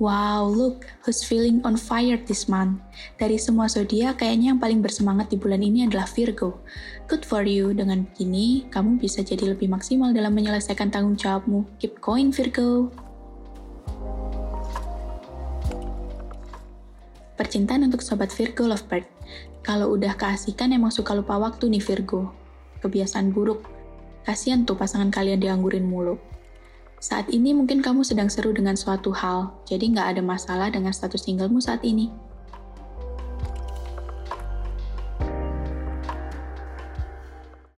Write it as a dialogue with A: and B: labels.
A: Wow, look, who's feeling on fire this month? Dari semua zodiak, kayaknya yang paling bersemangat di bulan ini adalah Virgo. Good for you, dengan begini, kamu bisa jadi lebih maksimal dalam menyelesaikan tanggung jawabmu. Keep going, Virgo! Percintaan untuk sobat Virgo Lovebird. Kalau udah keasikan emang suka lupa waktu nih Virgo. Kebiasaan buruk. Kasian tuh pasangan kalian dianggurin mulu. Saat ini mungkin kamu sedang seru dengan suatu hal, jadi nggak ada masalah dengan status singlemu saat ini.